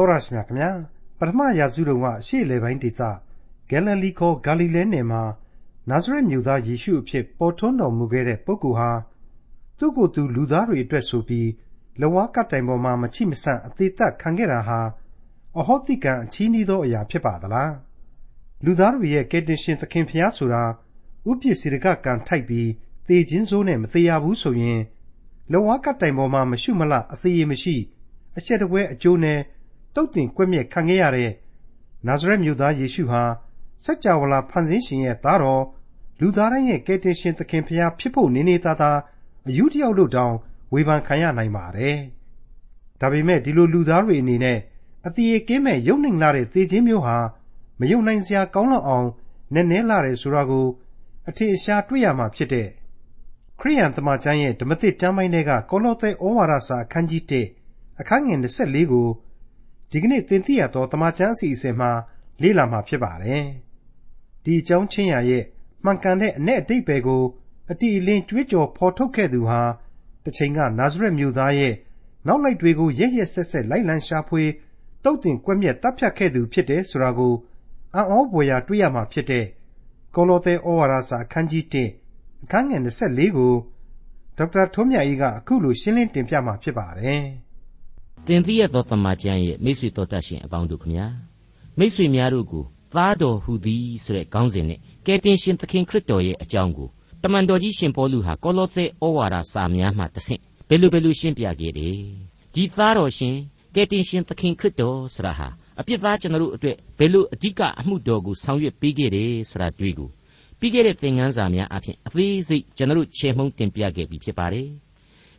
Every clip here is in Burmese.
တော်ရရှိမြခင်ဗျာပထမရာစုတုန်းကအရှေ့လေပိုင်းဒေသဂယ်လလီခေါ်ဂါလိလဲနယ်မှာနာဇရက်မြို့သားယေရှုအဖြစ်ပေါ်ထွန်းတော်မူခဲ့တဲ့ပုဂ္ဂိုလ်ဟာသူ့ကိုယ်သူလူသားတွေအတွက်ဆိုပြီးလဝါကတိုင်ပေါ်မှာမချိမဆန့်အသေးသက်ခံခဲ့တာဟာအဟောတိကံအချီးနှီးသောအရာဖြစ်ပါသလားလူသားတွေရဲ့ကယ်တင်ရှင်သခင်ဖျားဆိုတာဥပ္ပစေတကကံထိုက်ပြီးသေခြင်းစိုးနဲ့မသေးရဘူးဆိုရင်လဝါကတိုင်ပေါ်မှာမရှုမလအသေးရမရှိ အချက်တပွဲအကျိုးနဲ့ တုတ်တင်ကွက်မြက်ခံခဲ့ရတဲ့နာဇရက်မြို့သားယေရှုဟာစัจ java လာဖန်ဆင်းရှင်ရဲ့သားတော်လူသားတိုင်းရဲ့ကယ်တင်ရှင်သခင်ဖျားဖြစ်ဖို့နေနေသားသားအယူတယောက်လို့တောင်ဝေဖန်ခံရနိုင်ပါတယ်။ဒါပေမဲ့ဒီလိုလူသားတွေအနေနဲ့အတိအကင်းမဲ့ယုံနိုင်လာတဲ့သေခြင်းမျိုးဟာမယုံနိုင်စရာကောင်းလောက်အောင်နည်းနည်းလာတယ်ဆိုတာကိုအထင်ရှားတွေ့ရမှာဖြစ်တဲ့ခရိယန်တမန်ကျမ်းရဲ့ဓမ္မသစ်ကျမ်းပိုင်းတွေကကောလောသဲဩဝါဒစာအခန်းကြီး1အခန်းငယ်24ကို ဒီကနေ့သင်သိရသောတမန်ကျမ်းအစီအစဉ်မှာလေ့လာမှာဖြစ်ပါတယ်။ဒီအကြောင်းချင်းရာရဲ့မှန်ကန်တဲ့အ내အတိတ်ပဲကိုအတီအလင်းကြွေးကြော်ဖော်ထုတ်ခဲ့သူဟာတစ်ချိန်ကနာဇရက်မြို့သားရဲ့နောက်လိုက်တွေကိုရက်ရက်ဆက်ဆက်လိုက်လံရှာဖွေတုတ်တင်ကွက်မြက်တပ်ဖြတ်ခဲ့သူဖြစ်တယ်ဆိုတာကိုအံ့ဩဖွယ်ရာတွေ့ရမှာဖြစ်တဲ့ကောလောသဲဩဝါဒစာအခန်းကြီး1အခန်းငယ်24ကိုဒေါက်တာထွန်းမြတ်အေးကအခုလိုရှင်းလင်းတင်ပြမှာဖြစ်ပါတယ်။ တင်သိရသောတမန်ကျမ်းရဲ့မိတ်ဆွေတော်တတ်ရှင်အပေါင်းတို့ခမညာမိတ်ဆွေများတို့ကိုသားတော်ဟူသည်ဆိုတဲ့ခေါင်းစဉ်နဲ့ကယ်တင်ရှင်သခင်ခရစ်တော်ရဲ့အကြောင်းကိုတမန်တော်ကြီးရှင်ပေါလုဟာကောလောသဲဩဝါဒစာများမှတဆင့်ဘယ်လိုဘယ်လိုရှင်းပြခဲ့တယ်ဒီသားတော်ရှင်ကယ်တင်ရှင်သခင်ခရစ်တော်ဆိုတာဟာအပြစ်သားကျွန်တော်တို့အတွက်ဘယ်လိုအဓိကအမှုတော်ကိုဆောင်ရွက်ပေးခဲ့တယ်ဆိုတာတွေ့ကိုပြီးခဲ့တဲ့သင်ခန်းစာများအဖြစ်အသေးစိတ်ကျွန်တော်တို့ချေမှုန်းတင်ပြခဲ့ပြီးဖြစ်ပါတယ်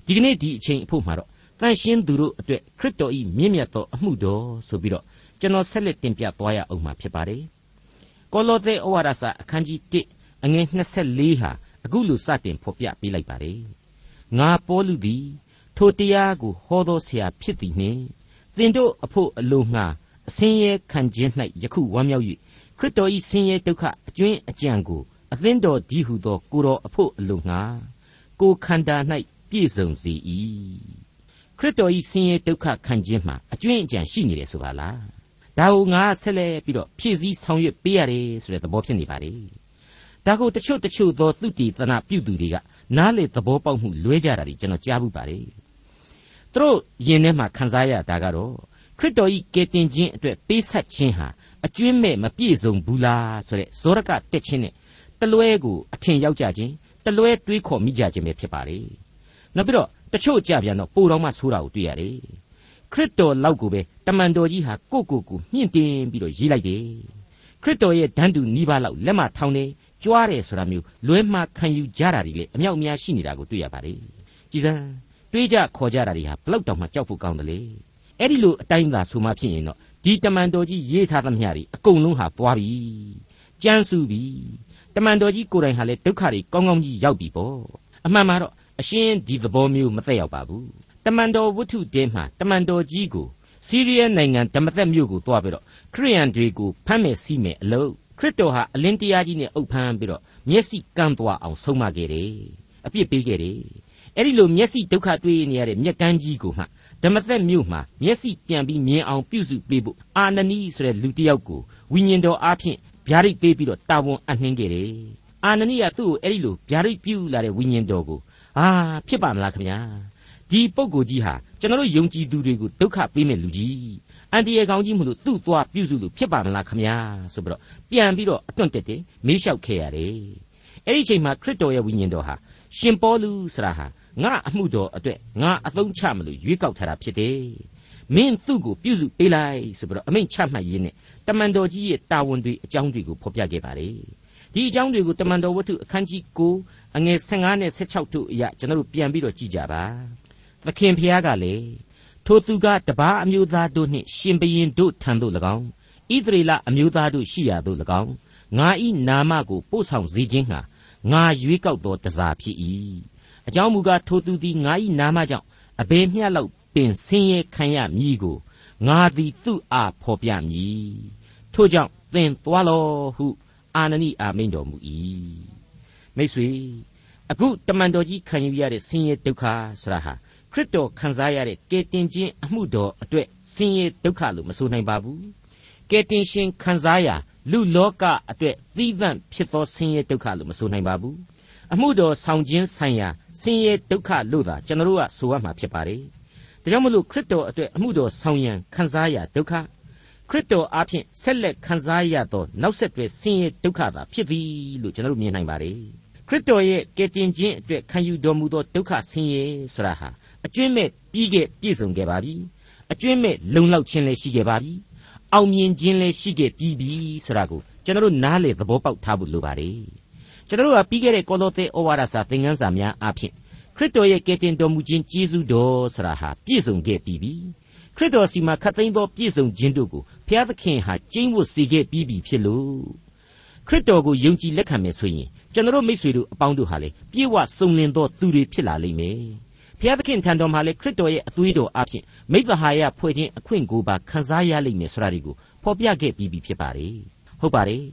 ဒီကနေ့ဒီအချိန်အဖို့မှာတော့ တန်ရှင်းသူတို့အတွက်ခရစ်တော်ဤမြင့်မြတ်သောအမှုတော်ဆိုပြီးတော့ကျွန်တော်ဆက်လက်တင်ပြသွားရအောင်မှာဖြစ်ပါတယ်ကောလောသဲဩဝါဒစာအခန်းကြီး1အငယ်24ဟာအခုလိုစတင်ဖော်ပြပေးလိုက်ပါတယ်ငါပေါလုသည်ထိုတရားကိုဟောသောဆရာဖြစ်သည်နှင့်သင်တို့အဖို့အလိုငှာအစင်းရဲခံခြင်း၌ယခုဝမ်းမြောက်၍ခရစ်တော်၏ဆင်းရဲဒုက္ခအကျွင်းအကြံကိုအသင်းတော်ဒီဟုသောကိုတော်အဖို့အလိုငှာကိုခန္ဓာ၌ပြည့်စုံစေ၏ ခရစ်တော်၏ဆင်းရဲဒုက္ခခံခြင်းမှာအကျွင်းအကြံရှိနေတယ်ဆိုပါလားဒါကိုငါဆက်လက်ပြီးတော့ဖြည့်ဆည်းဆောင်ရွက်ပေးရတယ်ဆိုတဲ့သဘောဖြစ်နေပါလေဒါကိုတချို့တချို့သောသူတည်သနာပြုသူတွေကနားလေသဘောပေါက်မှုလွဲကြတာတွေကျွန်တော်ကြားဘူးပါတယ်သူတို့ယင်ထဲမှာခံစားရတာကတော့ခရစ်တော်ဤကယ်တင်ခြင်းအတွက်ပေးဆက်ခြင်းဟာအကျွင်းမဲ့မပြည့်စုံဘူးလားဆိုတဲ့ဇောရကတက်ခြင်းနဲ့တလွဲကိုအထင်ရောက်ကြခြင်းတလွဲတွေးခေါ်မိကြခြင်းပဲဖြစ်ပါလေနောက်ပြီးတော့ တချို့ကြပြန်တော့ပိုတော်မှဆိုးတာကိုတွေ့ရတယ်ခရစ်တော်လောက်ကိုပဲတမန်တော်ကြီးဟာကိုကိုကိုမြင့်တင်ပြီးတော့ရေးလိုက်တယ်ခရစ်တော်ရဲ့ဒန်းတူနီးပါးလောက်လက်မထောင်နေကြွားတယ်ဆိုတာမျိုးလွဲမှားခံယူကြတာတွေလေအမြောက်အများရှိနေတာကိုတွေ့ရပါတယ်ကြည်စမ်းတွေးကြခေါ်ကြတာတွေဟာဘလောက်တောင်မှကြောက်ဖို့ကောင်းတယ်လေအဲ့ဒီလိုအတိုင်းသာဆိုမှဖြစ်ရင်တော့ဒီတမန်တော်ကြီးရေးထားသမျှတွေအကုန်လုံးဟာပွားပြီကြမ်းစုပြီတမန်တော်ကြီးကိုယ်တိုင်ဟာလေဒုက္ခတွေကောင်းကောင်းကြီးရောက်ပြီပေါ့အမှန်မှာတော့ အရှင်းဒီသဘောမျိုးမသက်ရောက်ပါဘူးတမန်တော်ဝတ္ထုတဲမှာတမန်တော်ကြီးကိုစီးရီးယားနိုင်ငံဓမ္မသက်မြို့ကိုသွားပြီးတော့ခရိယန်တွေကိုဖမ်းမယ်စီးမယ်အလုပ်ခရစ်တော်ဟာအလင်းတရားကြီးနဲ့အုပ်ဖမ်းပြီးတော့မျက်စိကန်းသွားအောင်ဆုံးမခဲ့တယ်အပြစ်ပေးခဲ့တယ်အဲ့ဒီလိုမျက်စိဒုက္ခတွေ့နေရတဲ့မျက်ကန်းကြီးကိုမှဓမ္မသက်မြို့မှာမျက်စိပြန်ပြီးမြင်အောင်ပြုစုပေးဖို့အာနနီဆိုတဲ့လူတစ်ယောက်ကိုဝိညာဉ်တော်အားဖြင့်ဗျာဒိတ်ပေးပြီးတော့တာဝန်အနှင်းခဲ့တယ်အာနနီကသူ့ကိုအဲ့ဒီလိုဗျာဒိတ်ပြုလာတဲ့ဝိညာဉ်တော်ကို အာဖြစ်ပါမလားခင်ဗျာဒီပုဂ္ဂိုလ်ကြီးဟာကျွန်တော်တို့ယုံကြည်သူတွေကိုဒုက္ခပေးမဲ့လူကြီးအန်တီရဲ့ကောင်းကြီးမလို့သူ့သွားပြုစုလို့ဖြစ်ပါမလားခမညာဆိုပြီးတော့ပြန်ပြီးတော့အတွန့်တက်တယ်မေးလျှောက်ခဲ့ရတယ်အဲ့ဒီချိန်မှာခရစ်တော်ရဲ့ဝိညာဉ်တော်ဟာရှင်ပေါလုဆရာဟာငါအမှုတော်အတွက်ငါအသုံးချမလို့ရွေးကောက်ထားတာဖြစ်တယ်မင်းသူ့ကိုပြုစုပေးလိုက်ဆိုပြီးတော့အမိန့်ချမှတ်ရင်းနဲ့တမန်တော်ကြီးရဲ့တာဝန်တွေအကြောင်းတွေကိုဖော်ပြခဲ့ပါတယ် ဒီအကြောင်းတွေကိုတမန်တော်ဝတ္ထုအခန်းကြီး9အငယ်15နဲ့16တို့အရာကျွန်တော်တို့ပြန်ပြီးတော့ကြည့်ကြပါသခင်ဖျားကလည်းထိုသူကတပားအမျိုးသားတို့နှင့်ရှင်ဘရင်တို့ထံသို့၎င်းဣသရေလအမျိုးသားတို့ရှိရာသို့၎င်းငါဤနာမကိုပို့ဆောင်စေခြင်းဟာငါရွေးကောက်သောတစားဖြစ်၏အကြောင်းမူကားထိုသူသည်ငါဤနာမကြောင့်အဘယ်မျှလောက်ပင်ဆင်းရဲခံရမည်ကိုငါသည်သူ့အားဖော်ပြမည်ထို့ကြောင့်သင်သွားလောဟု အာနနိအာမိန်တော်မူ၏မိတ်ဆွေအခုတမန်တော်ကြီးခံယူရတဲ့ဆင်းရဲဒုက္ခဆရာဟာခရစ်တော်ခံစားရတဲ့ကယ်တင်ခြင်းအမှုတော်အတွက်ဆင်းရဲဒုက္ခလို့မဆိုနိုင်ပါဘူးကယ်တင်ရှင်ခံစားရာလူလောကအတွက်သီးသန့်ဖြစ်သောဆင်းရဲဒုက္ခလို့မဆိုနိုင်ပါဘူးအမှုတော်ဆောင်ခြင်းဆိုင်ရာဆင်းရဲဒုက္ခလို့သာကျွန်တော်တို့ကဆိုရမှာဖြစ်ပါတယ်ဒါကြောင့်မလို့ခရစ်တော်အတွက်အမှုတော်ဆောင်ရန်ခံစားရာဒုက္ခ ခရစ်တော်အားဖြင့်ဆက်လက်ခံစားရသောနောက်ဆက်တွဲဆင်းရဲဒုက္ခသာဖြစ်သည်လို့ကျွန်တော်တို့မြင်နိုင်ပါတယ်ခရစ်တော်ရဲ့ကယ်တင်ခြင်းအတွက်ခံယူတော်မူသောဒုက္ခဆင်းရဲဆိုတာဟာအကျွင့်မဲ့ပြီးခဲ့ပြည့်စုံခဲ့ပါပြီအကျွင့်မဲ့လုံလောက်ခြင်းလည်းရှိခဲ့ပါပြီအောင်မြင်ခြင်းလည်းရှိခဲ့ပြီးပြီဆိုတာကိုကျွန်တော်တို့နားလေသဘောပေါက်ထားဖို့လိုပါတယ်ကျွန်တော်တို့ကပြီးခဲ့တဲ့ကောလောသဲဩဝါဒစာသင်ခန်းစာများအဖြစ်ခရစ်တော်ရဲ့ကယ်တင်တော်မူခြင်းကျေးဇူးတော်ဆိုတာဟာပြည့်စုံခဲ့ပြီးပြီ ခရစ်တော်စီမှာခတ်သိမ်းသောပြည့်စုံခြင်းတို့ကိုဘုရားသခင်ဟာကျင့်ဝတ်စေခဲ့ပြီးပြီဖြစ်လို့ခရစ်တော်ကိုယုံကြည်လက်ခံမယ်ဆိုရင်ကျွန်တော်မိတ်ဆွေတို့အပေါင်းတို့ဟာလေပြေဝစုံလင်သောသူတွေဖြစ်လာလိမ့်မယ်ဘုရားသခင်ထံတော်မှာလေခရစ်တော်ရဲ့အသွေးတော်အဖြစ်မိဘဟာယဖွဲ့ခြင်းအခွင့်ကိုပါခံစားရလိမ့်မယ်ဆိုတာဒီကိုဖော်ပြခဲ့ပြီးပြီဖြစ်ပါတယ်ဟုတ်ပါတယ်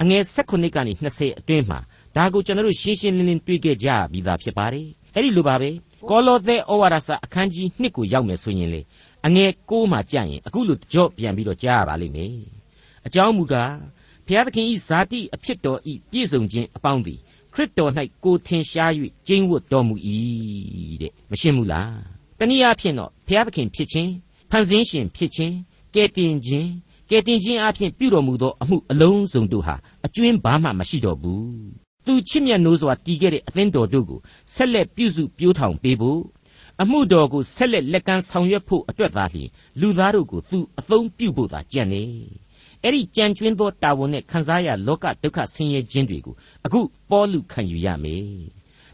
အငယ်16ကနေ20အတွင်းမှာဒါကိုကျွန်တော်တို့ရှင်းရှင်းလင်းလင်းတွေ့ခဲ့ကြပြီးသားဖြစ်ပါတယ်အဲ့ဒီလိုပါပဲကောလောသဲဩဝါဒစာအခန်းကြီး1ကိုရောက်မယ်ဆိုရင်လေ အငယ်6မှာကြာရင်အခုလိုကြော့ပြန်ပြီးတော့ကြားရပါလိမ့်မယ်အကြောင်းမူကားဘုရားသခင်ဤဇာတိအဖြစ်တော်ဤပြည့်စုံခြင်းအပေါင်းသည်ခရစ်တော်၌ကိုထင်ရှား၍ကျင့်ဝတ်တော်မူ၏တဲ့မရှင်းဘူးလားတနည်းအားဖြင့်တော့ဘုရားသခင်ဖြစ်ခြင်းဖန်ဆင်းရှင်ဖြစ်ခြင်းကယ်တင်ခြင်းကယ်တင်ခြင်းအပြင်ပြုတော်မူသောအမှုအလုံးစုံတို့ဟာအကျွင်းဘာမှမရှိတော့ဘူးသူချစ်မြတ်နိုးစွာတည်ခဲ့တဲ့အသင်းတော်တို့ကိုဆက်လက်ပြုစုပြောထောင်ပေးဖို့ အမှုတော်ကိုဆက်လက်လက်ကမ်းဆောင်ရွက်ဖို့အတွက်သာလျှင်လူသားတို့ကိုသူအသုံးပြုဖို့သာကြံနေအဲ့ဒီကြံကျွင်းသောတာဝန်နဲ့ခံစားရလောကဒုက္ခဆင်းရဲခြင်းတွေကိုအခုပေါလုခံယူရမယ်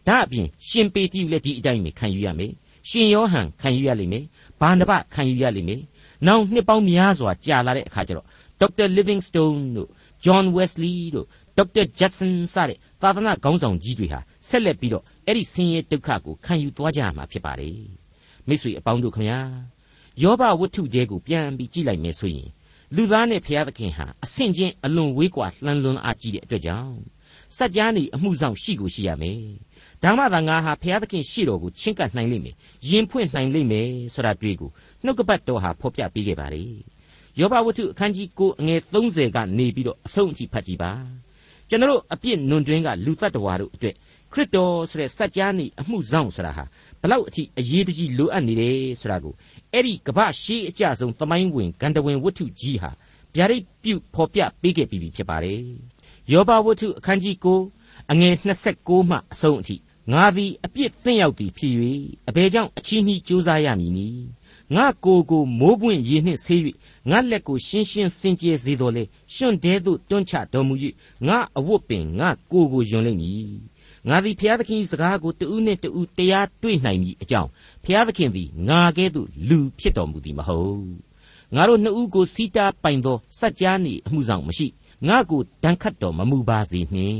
ဒါအပြင်ရှင်ပေတိလည်းဒီအတိုင်းပဲခံယူရမယ်ရှင်ယောဟန်ခံယူရလိမ့်မယ်ဘာနဘခံယူရလိမ့်မယ်နောက်နှစ်ပေါင်းများစွာကြာလာတဲ့အခါကျတော့ဒေါက်တာလီဗင်းစတုန်းတို့ဂျွန်ဝက်စလီတို့ဒေါက်တာဂျက်ဆန်စတဲ့သာသနာခေါင်းဆောင်ကြီးတွေဟာ ဆက်လက်ပြီးတော့အဲ့ဒီဆင်းရဲဒုက္ခကိုခံယူသွားကြရမှာဖြစ်ပါတယ်မိတ်ဆွေအပေါင်းတို့ခင်ဗျာယောဘဝတ္ထုတဲကိုပြန်ပြီးကြည့်လိုက်မယ်ဆိုရင်လူသားနဲ့ဘုရားသခင်ဟာအဆင့်ချင်းအလွန်ဝေးကွာလှမ်းလွန်းအားကြီးတဲ့အတွက်ကြောင့်စัจ जा နေအမှုဆောင်ရှိကိုရှိရမယ်ဒါမှသာငါဟာဘုရားသခင်ရှေ့တော်ကိုချင့်ကပ်နိုင်လိမ့်မယ်ယင်ဖွင့်နိုင်လိမ့်မယ်ဆိုတာတွေ့ကိုနှုတ်ကပတ်တော်ဟာဖော်ပြပေးခဲ့ပါလေယောဘဝတ္ထုအခန်းကြီး9အငယ်30ကနေပြီးတော့အဆုံးအထိဖတ်ကြည့်ပါကျွန်တော်အပြစ်နွန်တွင်းကလူတ attva တို့အတွက် ခရစ်တော်ဆိုတဲ့စัจ जा နေအမှုဆောင်ဆိုတာဟာဘလောက်အထိအရေးတကြီးလိုအပ်နေတယ်ဆိုတာကိုအဲ့ဒီကမ္ဘာရှေးအကြဆုံးသမိုင်းဝင်ဂန္ဓဝင်ဝတ္ထုကြီးဟာဗျာဒိတ်ပြုဖော်ပြပေးခဲ့ပြီးပြီဖြစ်ပါတယ်ယောဘဝတ္ထုအခန်းကြီး9အငယ်26မှအဆုံးအထိငါသည်အပြစ်သင့်ရောက်သည်ဖြစ်၍အဘယ်ကြောင့်အချီးနှီးကြိုးစားရမည်နည်းငါကိုယ်ကိုမိုးပွင့်ရေနှင့်ဆေး၍ငါလက်ကိုရှင်းရှင်းစင်ကြယ်စေတော်လေရှင်တဲသို့တွန်းချတော်မူ၍ငါအဝတ်ပင်ငါကိုယ်ကိုယွန်လိမ့်မည် ငါသည်ဘုရားသခင်၏စကားကိုတဦးနှင့်တဦးတရားတွေ့နိုင်မည်အကြောင်းဘုရားသခင်သည်ငါကဲ့သို့လူဖြစ်တော်မူသည်မဟုတ်ငါတို့နှစ်ဦးကိုစီးတားပိုင်သောစัจ जा နေအမှုဆောင်မရှိငါကိုတန်ခတ်တော်မမူပါစေနှင့်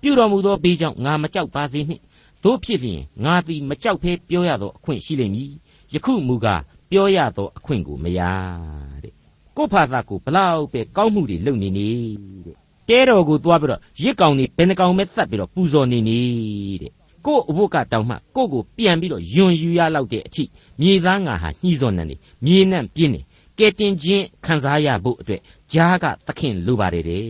ပြုတော်မူသောဘေးကြောင့်ငါမကြောက်ပါစေနှင့်တို့ဖြစ်လျင်ငါသည်မကြောက်ဖဲပြောရသောအခွင့်ရှိလိမ့်မည်ယခုမူကားပြောရသောအခွင့်ကိုမရတဲ့ကို့ဖာသာကိုဘလောက်ပဲကောင်းမှုတွေလုပ်နေနေတဲ့ တဲတော်ကိုသွားပြီးတော့ရစ်ကောင်နေဘယ်နှကောင်ပဲသတ်ပြီးတော့ပူဇော်နေနေတဲ့ကို့အဝတ်ကတောင်မှကို့ကိုပြန်ပြီးတော့ယွန်ယူရလောက်တဲ့အထိမြေသားငါဟာညှိစော်နေတယ်မြေနှံ့ပြင်းနေကဲတင်ခြင်းခံစားရဖို့အတွက်ကြားကသခင်လိုပါတယ်တဲ့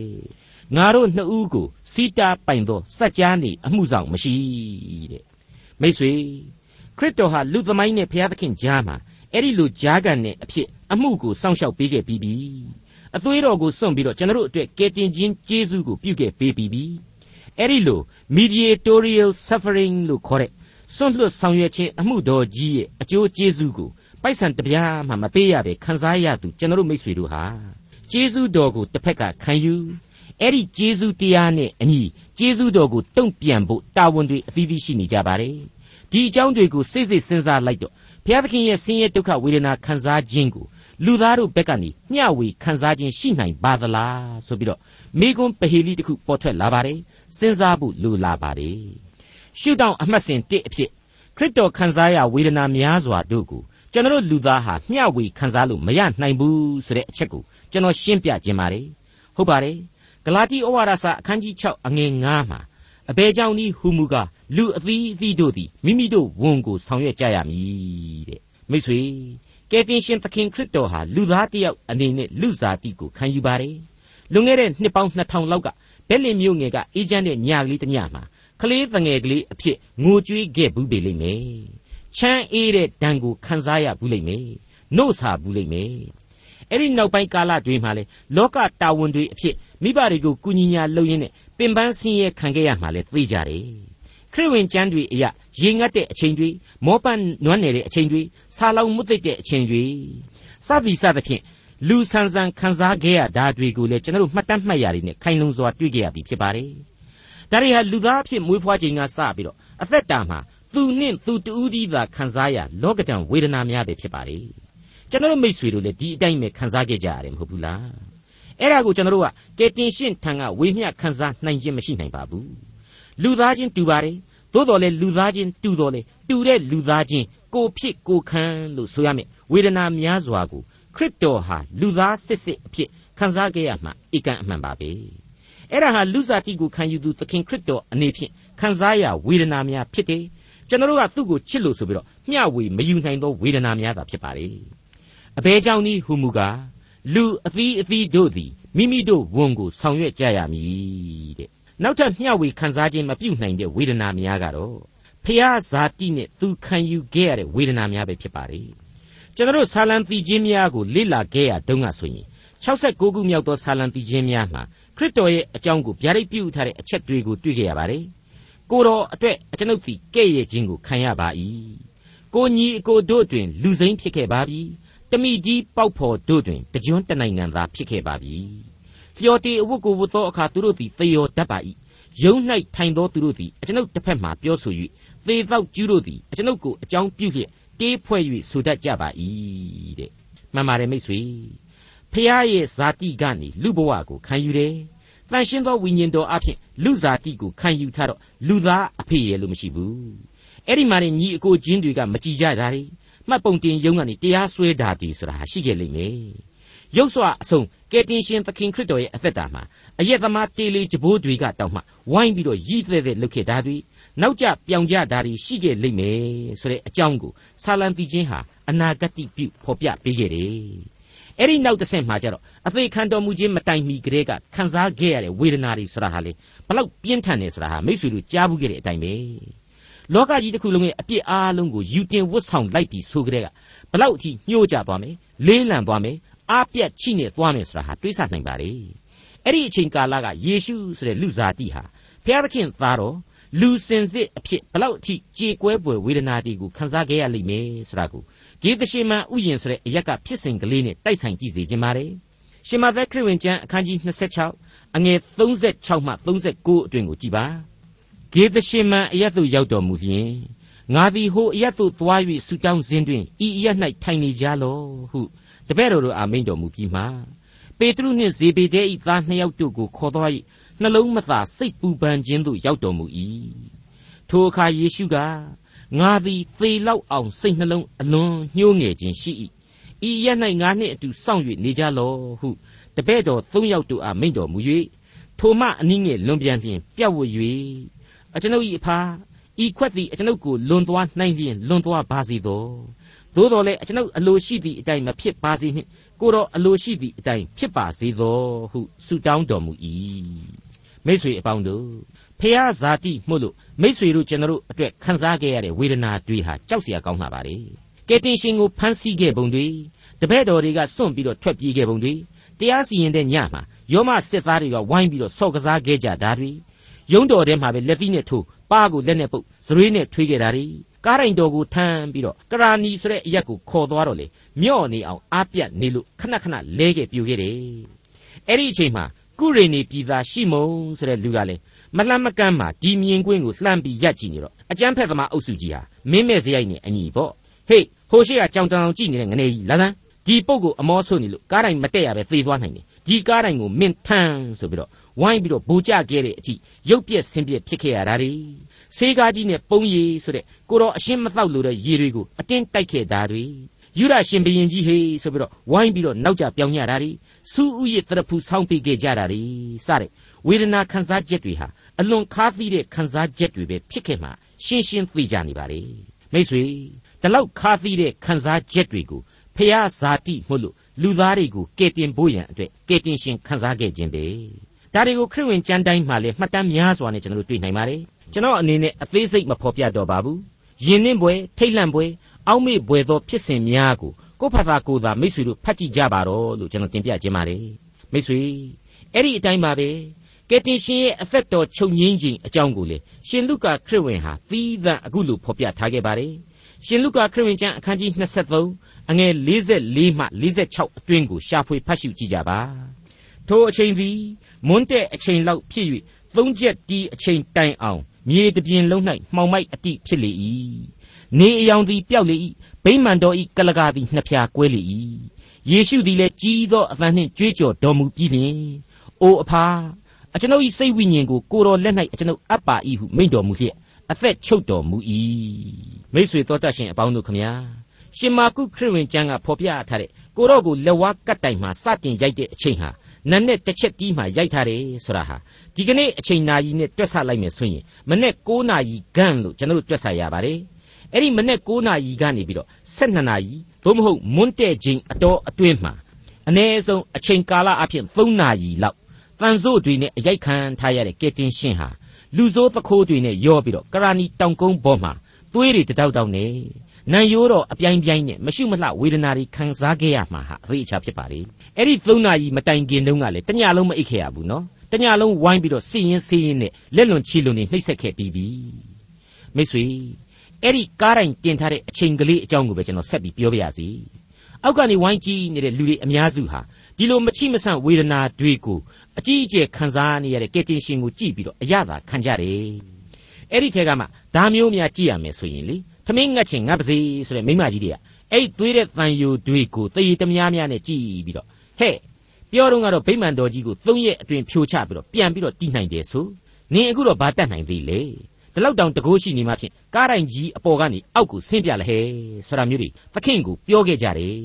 ငါတို့နှစ်ဦးကိုစီတာပိုင်သောစัจ जा နေအမှုဆောင်မရှိတဲ့မိတ်ဆွေခရစ်တော်ဟာလူသမိုင်းနဲ့ဘုရားသခင်ကြားမှာအဲ့ဒီလိုကြားကန်တဲ့အဖြစ်အမှုကိုစောင့်ရှောက်ပေးခဲ့ပြီးပြီ အသွေးတော်ကိုစွန့်ပြီးတော့ကျွန်တော်တို့အတွက်ကယ်တင်ခြင်းကျေးဇူးကိုပြုခဲ့ပေးပြီးပြီအဲ့ဒီလို mediatorial suffering လို့ခေါ်တဲ့စွန့်လွတ်ဆောင်ရွက်ခြင်းအမှုတော်ကြီးရဲ့အကျိုးကျေးဇူးကိုပိုက်ဆံတပြားမှမပေးရပဲခံစားရသူကျွန်တော်တို့မိတ်ဆွေတို့ဟာကျေးဇူးတော်ကိုတစ်ဖက်ကခံယူအဲ့ဒီကျေးဇူးတရားနဲ့အညီကျေးဇူးတော်ကိုတုံ့ပြန်ဖို့တာဝန်တွေအသီးသီးရှိနေကြပါတယ်ဒီအကြောင်းတွေကိုစိတ်စိတ်စဉ်းစားလိုက်တော့ဘုရားသခင်ရဲ့ဆင်းရဲဒုက္ခဝေဒနာခံစားခြင်းကို လူသားတို့ဘက်ကနေမျှဝေခံစားခြင်းရှိနိုင်ပါသလားဆိုပြီးတော့မိကွန်းပဟေလိတစ်ခုပေါ်ထွက်လာပါတယ်စဉ်းစားဖို့လိုလာပါတယ်ရှုထောင့်အမှတ်စဉ်1အဖြစ်ခရစ်တော်ခံစားရဝေဒနာများစွာတို့ကိုကျွန်တော်လူသားဟာမျှဝေခံစားလို့မရနိုင်ဘူးဆိုတဲ့အချက်ကိုကျွန်တော်ရှင်းပြခြင်းပါတယ်ဟုတ်ပါတယ်ဂလာတိဩဝါဒစာအခန်းကြီး6အငယ်9မှာအဘယ်ကြောင့်ဤဟူမူကားလူအသီးအသီးတို့သည်မိမိတို့ဝန်ကိုဆောင်ရွက်ကြရမည်တဲ့မိတ်ဆွေ ကကယ်တင်ရှင်သခင်ခရစ်တော်ဟာလူသားတစ်ယောက်အနေနဲ့လူစားတိကိုခံယူပါတယ်လွန်ခဲ့တဲ့နှစ်ပေါင်း2000လောက်ကဘက်လင်မြို့ငယ်ကအေဂျင့်တဲ့ညကလေးတစ်ညမှာကလေးတငယ်ကလေးအဖြစ်ငိုကြွေးခဲ့ဘူးပေလိမ့်မယ်ချမ်းအေးတဲ့ဒဏ်ကိုခံစားရဘူးလိမ့်မယ်နှုတ်ဆာဘူးလိမ့်မယ်အဲ့ဒီနောက်ပိုင်းကာလတွေမှာလေလောကတာဝန်တွေအဖြစ်မိဘတွေကိုကုညီညာလုပ်ရင်းနဲ့ပင်ပန်းဆင်းရဲခံခဲ့ရမှလည်းသိကြတယ် ခရစ်ဝင်ကျမ်းတွေအရာရေငတ်တဲ့အချိန်တွေမောပန်းနွမ်းနယ်တဲ့အချိန်တွေဆာလောင်မှုသိတဲ့အချိန်တွေစသည်စသဖြင့်လူဆန်းဆန်းခံစားခဲ့ရတာတွေကိုလည်းကျွန်တော်တို့မှတ်တမ်းမှတ်ရည်နဲ့ခိုင်လုံစွာတွေ့ကြရပြီဖြစ်ပါတယ်ဒါတွေဟာလူသားအဖြစ်မွေးဖွားခြင်းကစပြီးတော့အသက်တာမှာသူနှင့်သူတူးဒီသာခံစားရလောကဒဏ်ဝေဒနာများပဲဖြစ်ပါတယ်ကျွန်တော်တို့မိษွေတို့လည်းဒီအတိုင်းပဲခံစားခဲ့ကြရတယ်မဟုတ်ဘူးလားအဲ့ဒါကိုကျွန်တော်တို့ကကယ်တင်ရှင်းထံကဝေမျှခံစားနိုင်ခြင်းမရှိနိုင်ပါဘူး လူသားချင်းတူပါတယ်သို့တော်လည်းလူသားချင်းတူတော်လေတူတဲ့လူသားချင်းကိုဖြစ်ကိုခံလို့ဆိုရမယ်ဝေဒနာများစွာကိုခရစ်တော်ဟာလူသားစစ်စစ်အဖြစ်ခံစားခဲ့ရမှဧကန်အမှန်ပါပဲအဲ့ဒါဟာလူစားတိကိုခံယူသူသခင်ခရစ်တော်အနေဖြင့်ခံစားရဝေဒနာများဖြစ်တယ်ကျွန်တော်တို့ကသူ့ကိုချစ်လို့ဆိုပြီးတော့မျှဝေမယူနိုင်သောဝေဒနာများသာဖြစ်ပါလေအဘဲကြောင့်ဤဟူမူကားလူအသီးအသီးတို့သည်မိမိတို့ဝန်ကိုဆောင်ရွက်ကြရမည်တဲ့ နောက်ထပ်မျှဝေခံစားခြင်းမပြုနိုင်တဲ့ဝေဒနာများကတော့ဖျားဇာတိနဲ့သူခံယူခဲ့ရတဲ့ဝေဒနာများပဲဖြစ်ပါလေကျွန်တော်တို့ဆာလံတီခြင်းများကိုလေ့လာခဲ့ရတုန်းကဆိုရင်69ခုမြောက်သောဆာလံတီခြင်းများမှာခရစ်တော်ရဲ့အကြောင်းကိုဗျာဒိတ်ပြုထားတဲ့အချက်တွေကိုတွေ့ကြရပါတယ်ကိုတော်အတွက်အကျွန်ုပ်သည်ကဲ့ရဲ့ခြင်းကိုခံရပါ၏ကိုညီအကိုတို့တွင် လူစိမ်းဖြစ်ခဲ့ပါပြီတမိကြီးပေါက်ဖော်တို့တွင်တကြွန်းတနိုင်ငံသားဖြစ်ခဲ့ပါပြီလျော် တေအဝတ်ကိုဝတ်သောအခါသူတို့သည်သေရောတတ်ပါ၏ယုံ၌ထိုင်သောသူတို့သည်အကျွန်ုပ်တစ်ဖက်မှပြောဆို၍သေသောကျူးတို့သည်အကျွန်ုပ်ကိုအကြောင်းပြုလျက်တေးဖွဲ့၍ဆိုတတ်ကြပါ၏တဲ့မှန်ပါတယ်မိတ်ဆွေဖះရဲ့ဇာတိကနေလူဘဝကိုခံယူတယ်တန်ရှင်းသောဝိညာဉ်တော်အဖြစ်လူဇာတိကိုခံယူထားတော့လူသားအဖေရဲ့လို့မရှိဘူးအဲ့ဒီမှာနေညီအကိုချင်းတွေကမကြည်ကြတာတွေမှတ်ပုံတင်ယုံကနေတရားစွဲတာတည်ဆိုတာရှိခဲ့လိမ့်မယ် ရုပ်စွာအဆုံးကယ်တင်ရှင်သခင်ခရစ်တော်ရဲ့အသက်တာမှာအယက်သမားတေလီကြဘိုးတွေကတောင်မှဝိုင်းပြီးတော့ရည်တဲ့တဲ့လုပ်ခဲ့တာတွေနောက်ကျပြောင်ကြတာတွေရှိခဲ့လိမ့်မယ်ဆိုတဲ့အကြောင်းကိုဆာလံတီချင်းဟာအနာဂတ်ပြုဖော်ပြပေးခဲ့တယ်အဲ့ဒီနောက်တစ်ဆင့်မှာကျတော့အသေးခံတော်မူခြင်းမတိုင်မီကလေးကခံစားခဲ့ရတဲ့ဝေဒနာတွေဆိုတာဟာလေဘလောက်ပြင်းထန်နေဆိုတာဟာမိတ်ဆွေတို့ကြားဘူးခဲ့တဲ့အတိုင်းပဲလောကကြီးတစ်ခုလုံးရဲ့အပြစ်အားလုံးကိုယူတင်ဝတ်ဆောင်လိုက်ပြီးဆိုကြတဲ့ကဘလောက်အထိညှို့ကြသွားမယ်လေးလံသွားမယ် အားပြတ်ချိနေသွားမယ်ဆိုတာဟာတွေးဆနိုင်ပါလေအဲ့ဒီအချိန်ကာလကယေရှုဆိုတဲ့လူစားတိဟာဘုရားသခင်သားတော်လူစင်စစ်အဖြစ်ဘလောက်အထိကြေကွဲပွေဝေဒနာတွေကိုခံစားခဲ့ရလိမ့်မယ်ဆိုတာကိုဂေသရှိမန်ဥယျင်ဆိုတဲ့အရက်ကဖြစ်စဉ်ကလေးနဲ့တိုက်ဆိုင်ကြည့်စေခြင်းပါတယ်ရှင်မသက်ခရစ်ဝင်ကျမ်းအခန်းကြီး26အငယ်36မှ39အတွင်ကိုကြည်ပါဂေသရှိမန်အရက်သို့ရောက်တော်မူလျင်ငါသည်ဟိုအရက်သို့သွား၍ဆူတောင်းခြင်းတွင်ဤအရက်၌ထိုင်နေကြလောဟု တပည့်တော်တို့အာမိန်တော်မူပြီးမှပေတရုနှင့်ဇေဘေဒဲ၏သားနှစ်ယောက်တို့ကိုခေါ်သွား၍နှလုံးမသာစိတ်ပူပန်ခြင်းသို့ရောက်တော်မူ၏ထိုအခါယေရှုကငါသည်သေလောက်အောင်စိတ်နှလုံးအလွန်ညှိုးငယ်ခြင်းရှိ၏ဤရက်၌ငါနှင့်အတူစောင့်၍နေကြလော့ဟုတပည့်တော်သုံးယောက်တို့အားမိန့်တော်မူ၍ထိုမှအနည်းငယ်လွန်ပြန်လျင်ပြတ်ဝ၍အကျွန်ုပ်၏အဖာဤခွက်သည်အကျွန်ုပ်ကိုလွန်သွားနိုင်လျင်လွန်သွားပါစေသော သို့တော်လည်းအကျွန်ုပ်အလိုရှိသည့်အတိုင်းမဖြစ်ပါစေနှင့်ကိုတော်အလိုရှိသည့်အတိုင်းဖြစ်ပါစေသောဟုဆုတောင်းတော်မူ၏မိတ်ဆွေအပေါင်းတို့ဖះဇာတိမှုလို့မိษွေတို့ကျွန်တော်တို့အတွက်ခံစားခဲ့ရတဲ့ဝေဒနာတွေဟာကြောက်စရာကောင်းလာပါလေကယ်တင်ရှင်ကိုဖမ်းဆီးခဲ့ပုံတွေတပည့်တော်တွေကစွန့်ပြီးတော့ထွက်ပြေးခဲ့ပုံတွေတရားစီရင်တဲ့ညမှာယောမစစ်သားတွေကဝိုင်းပြီးတော့ဆော့ကစားခဲ့ကြတာတွေယုံတော်ထဲမှာပဲလက်သီးနဲ့ထိုးပါးကိုလက်နဲ့ပုတ်ဇရွေးနဲ့ထွေးခဲ့တာတွေ ကားတိုင်တော်ကိုထမ်းပြီးတော့ကရာနီဆိုတဲ့အရက်ကိုခေါ်သွားတော့လေမြော့နေအောင်အားပြတ်နေလို့ခဏခဏလဲခဲ့ပြူခဲ့တယ်အဲ့ဒီအချိန်မှာကုရိနေပြည်သားရှိမုံဆိုတဲ့လူကလည်းမလှမ်းမကမ်းမှာဒီမြင်ကွင်းကိုလှမ်းပြီးရက်ကြည့်နေတော့အကျန်းဖက်သမားအုပ်စုကြီးဟာမင်းမဲ့စရိုက်နဲ့အညီပေါ့ဟေးဟိုရှိကကြောင်တောင်ကြည့်နေတဲ့ငနေကြီးလာစမ်းဒီပုတ်ကိုအမောဆွနေလို့ကားတိုင်းမတက်ရပဲသေသွားနိုင်တယ်ဒီကားတိုင်းကိုမင်းထမ်းဆိုပြီးတော့ဝိုင်းပြီးတော့ဘူကြခဲ့တဲ့အထိရုပ်ပြက်ဆင်းပြက်ဖြစ်ခဲ့ရတာတွေ ဆေးကားကြီးနဲ့ပုံရည်ဆိုတဲ့ကိုတော်အရှင်းမသောက်လို့တဲ့ရေတွေကိုအတင်းတိုက်ခဲ့တာတွေယူရရှင်ဘရင်ကြီးဟေးဆိုပြီးတော့ဝိုင်းပြီးတော့နောက်ကျပြောင်းကြတာတွေစူးဥယျတရဖူဆောင်းပေးခဲ့ကြတာတွေစတဲ့ဝေဒနာခံစားချက်တွေဟာအလွန်ခါးသီးတဲ့ခံစားချက်တွေပဲဖြစ်ခဲ့မှရှင်းရှင်းသိကြနေပါလေမိတ်ဆွေဒီလောက်ခါးသီးတဲ့ခံစားချက်တွေကိုဖျားဇာတိမို့လို့လူသားတွေကိုကယ်တင်ဖို့ရန်အတွက်ကယ်တင်ရှင်ခံစားခဲ့ခြင်းပဲဒါတွေကိုခရစ်ဝင်ကျမ်းတိုင်းမှာလည်းမှတ်တမ်းများစွာနဲ့ကျွန်တော်တို့တွေ့နိုင်ပါတယ် ကျွန်တော်အနေနဲ့အသေးစိတ်မဖော်ပြတော့ပါဘူးယဉ်နှင်းပွဲထိတ်လန့်ပွဲအောက်မေ့ပွဲသောဖြစ်စဉ်များကိုကိုယ့်ဖသာကိုယ်သာမိတ်ဆွေတို့ဖတ်ကြည့်ကြပါတော့လို့ကျွန်တော်တင်ပြခြင်းပါတယ်မိတ်ဆွေအဲ့ဒီအတိုင်းပါပဲကယ်တင်ရှင်ရဲ့အသက်တော်ချုပ်ငင်းခြင်းအကြောင်းကိုလေရှင်လုကာခရစ်ဝင်ဟာသီးသန့်အခုလိုဖော်ပြထားခဲ့ပါတယ်ရှင်လုကာခရစ်ဝင်ကျမ်းအခန်းကြီး23အငယ်44မှ46အတွင်းကိုရှာဖွေဖတ်ရှုကြည့်ကြပါထိုအချိန်သည်မွန်းတဲ့အချိန်လောက်ဖြစ်၍သုံးချက်တီးအချိန်တိုင်အောင် မြေတပြင်လုံး၌မှောင်မိုက်အတိဖြစ်လေ၏နေအယောင်သည်ပျောက်လေ၏ဗိမ္မာန်တော်၏ကလကာသည်နှစ်ဖြာကွဲလေ၏ယေရှုသည်လည်းကြီးသောအသံနှင့်ကြွေးကြော်တော်မူပြီးလျှင်အိုအဖာအကျွန်ုပ်၏စိတ်ဝိညာဉ်ကိုကိုတော်လက်၌အကျွန်ုပ်အပ်ပါ၏ဟုမိန့်တော်မူလျက်အသက်ချုပ်တော်မူ၏မိတ်ဆွေတော်တတ်ရှင်အပေါင်းတို့ခမညာရှင်မာကုခရစ်ဝင်ကျမ်းကဖော်ပြထားတဲ့ကိုတော့ကိုလက်ဝါးကတ်တိုင်မှာစတင်ရိုက်တဲ့အချိန်ဟာနတ်နဲ့တစ်ချက်တီးမှရိုက်ထားတယ်ဆိုတာဟာ ဒီကနေ့အချိန်နာရီနဲ့တွက်ဆလိုက်မယ်ဆိုရင်မနေ့9နာရီဂန့်လို့ကျွန်တော်တို့တွက်ဆရပါတယ်အဲ့ဒီမနေ့9နာရီကနေပြီးတော့12နာရီသို့မဟုတ်မွန်းတဲ့ချိန်အတော်အတွင်းမှာအ ਨੇ ဆုံးအချိန်ကာလအဖြစ်3နာရီလောက်တန်ဆို့တွေနဲ့အရိုက်ခံထားရတဲ့ကက်တင်ရှင်ဟာလူဆိုးသခိုးတွေနဲ့ရောပြီးတော့ကရာနီတောင်ကုန်းပေါ်မှာသွေးတွေတတောက်တောက်နေနံရိုးတော့အပြိုင်ပြိုင်နဲ့မရှုမလှဝေဒနာတွေခံစားခဲ့ရမှာဟာအဖေအချာဖြစ်ပါလေအဲ့ဒီ3နာရီမတိုင်ခင်တုန်းကလေတညလုံးမအိပ်ခဲ့ရဘူးနော် တညလုံးဝိုင်းပြီးတော့စီရင်စီရင်နဲ့လက်လွန်ချီလွန်နေနှိပ်စက်ခဲ့ပြီးပြီမိတ်ဆွေအဲ့ဒီကားတိုင်းတင်ထားတဲ့အချိန်ကလေးအကြောင်းကိုပဲကျွန်တော်ဆက်ပြီးပြောပြရစီအောက်ကနေဝိုင်းကြည့်နေတဲ့လူတွေအများစုဟာဒီလိုမချိမဆန့်ဝေဒနာတွေကိုအကြီးအကျယ်ခံစားနေရတဲ့ကယ်တင်ရှင်ကိုကြည့်ပြီးတော့အရသာခံကြတယ်အဲ့ဒီထဲကမှဒါမျိုးများကြည့်ရမယ်ဆိုရင်လေသမင်းငတ်ချင်ငတ်ပါစေဆိုတဲ့မိမကြီးတွေကအဲ့သွေးတဲ့တန်ယိုတွေကိုတည်တများများနဲ့ကြည်ပြီးတော့ဟဲ့ ပြောတော့ကတော့ဗိမာန်တော်ကြီးကိုသုံးရက်အတွင်းဖြိုချပြီးတော့ပြန်ပြီးတော့တီးနိုင်တယ်ဆိုနင်အခုတော့ဘာတတ်နိုင်သေးလဲဒီလောက်တောင်တကိုးရှိနေမှဖြင့်ကားတိုင်းကြီးအပေါ်ကနေအောက်ကိုဆင်းပြလဲဟဲ့ဆိုတာမျိုးတွေသခင်ကိုပြောခဲ့ကြတယ်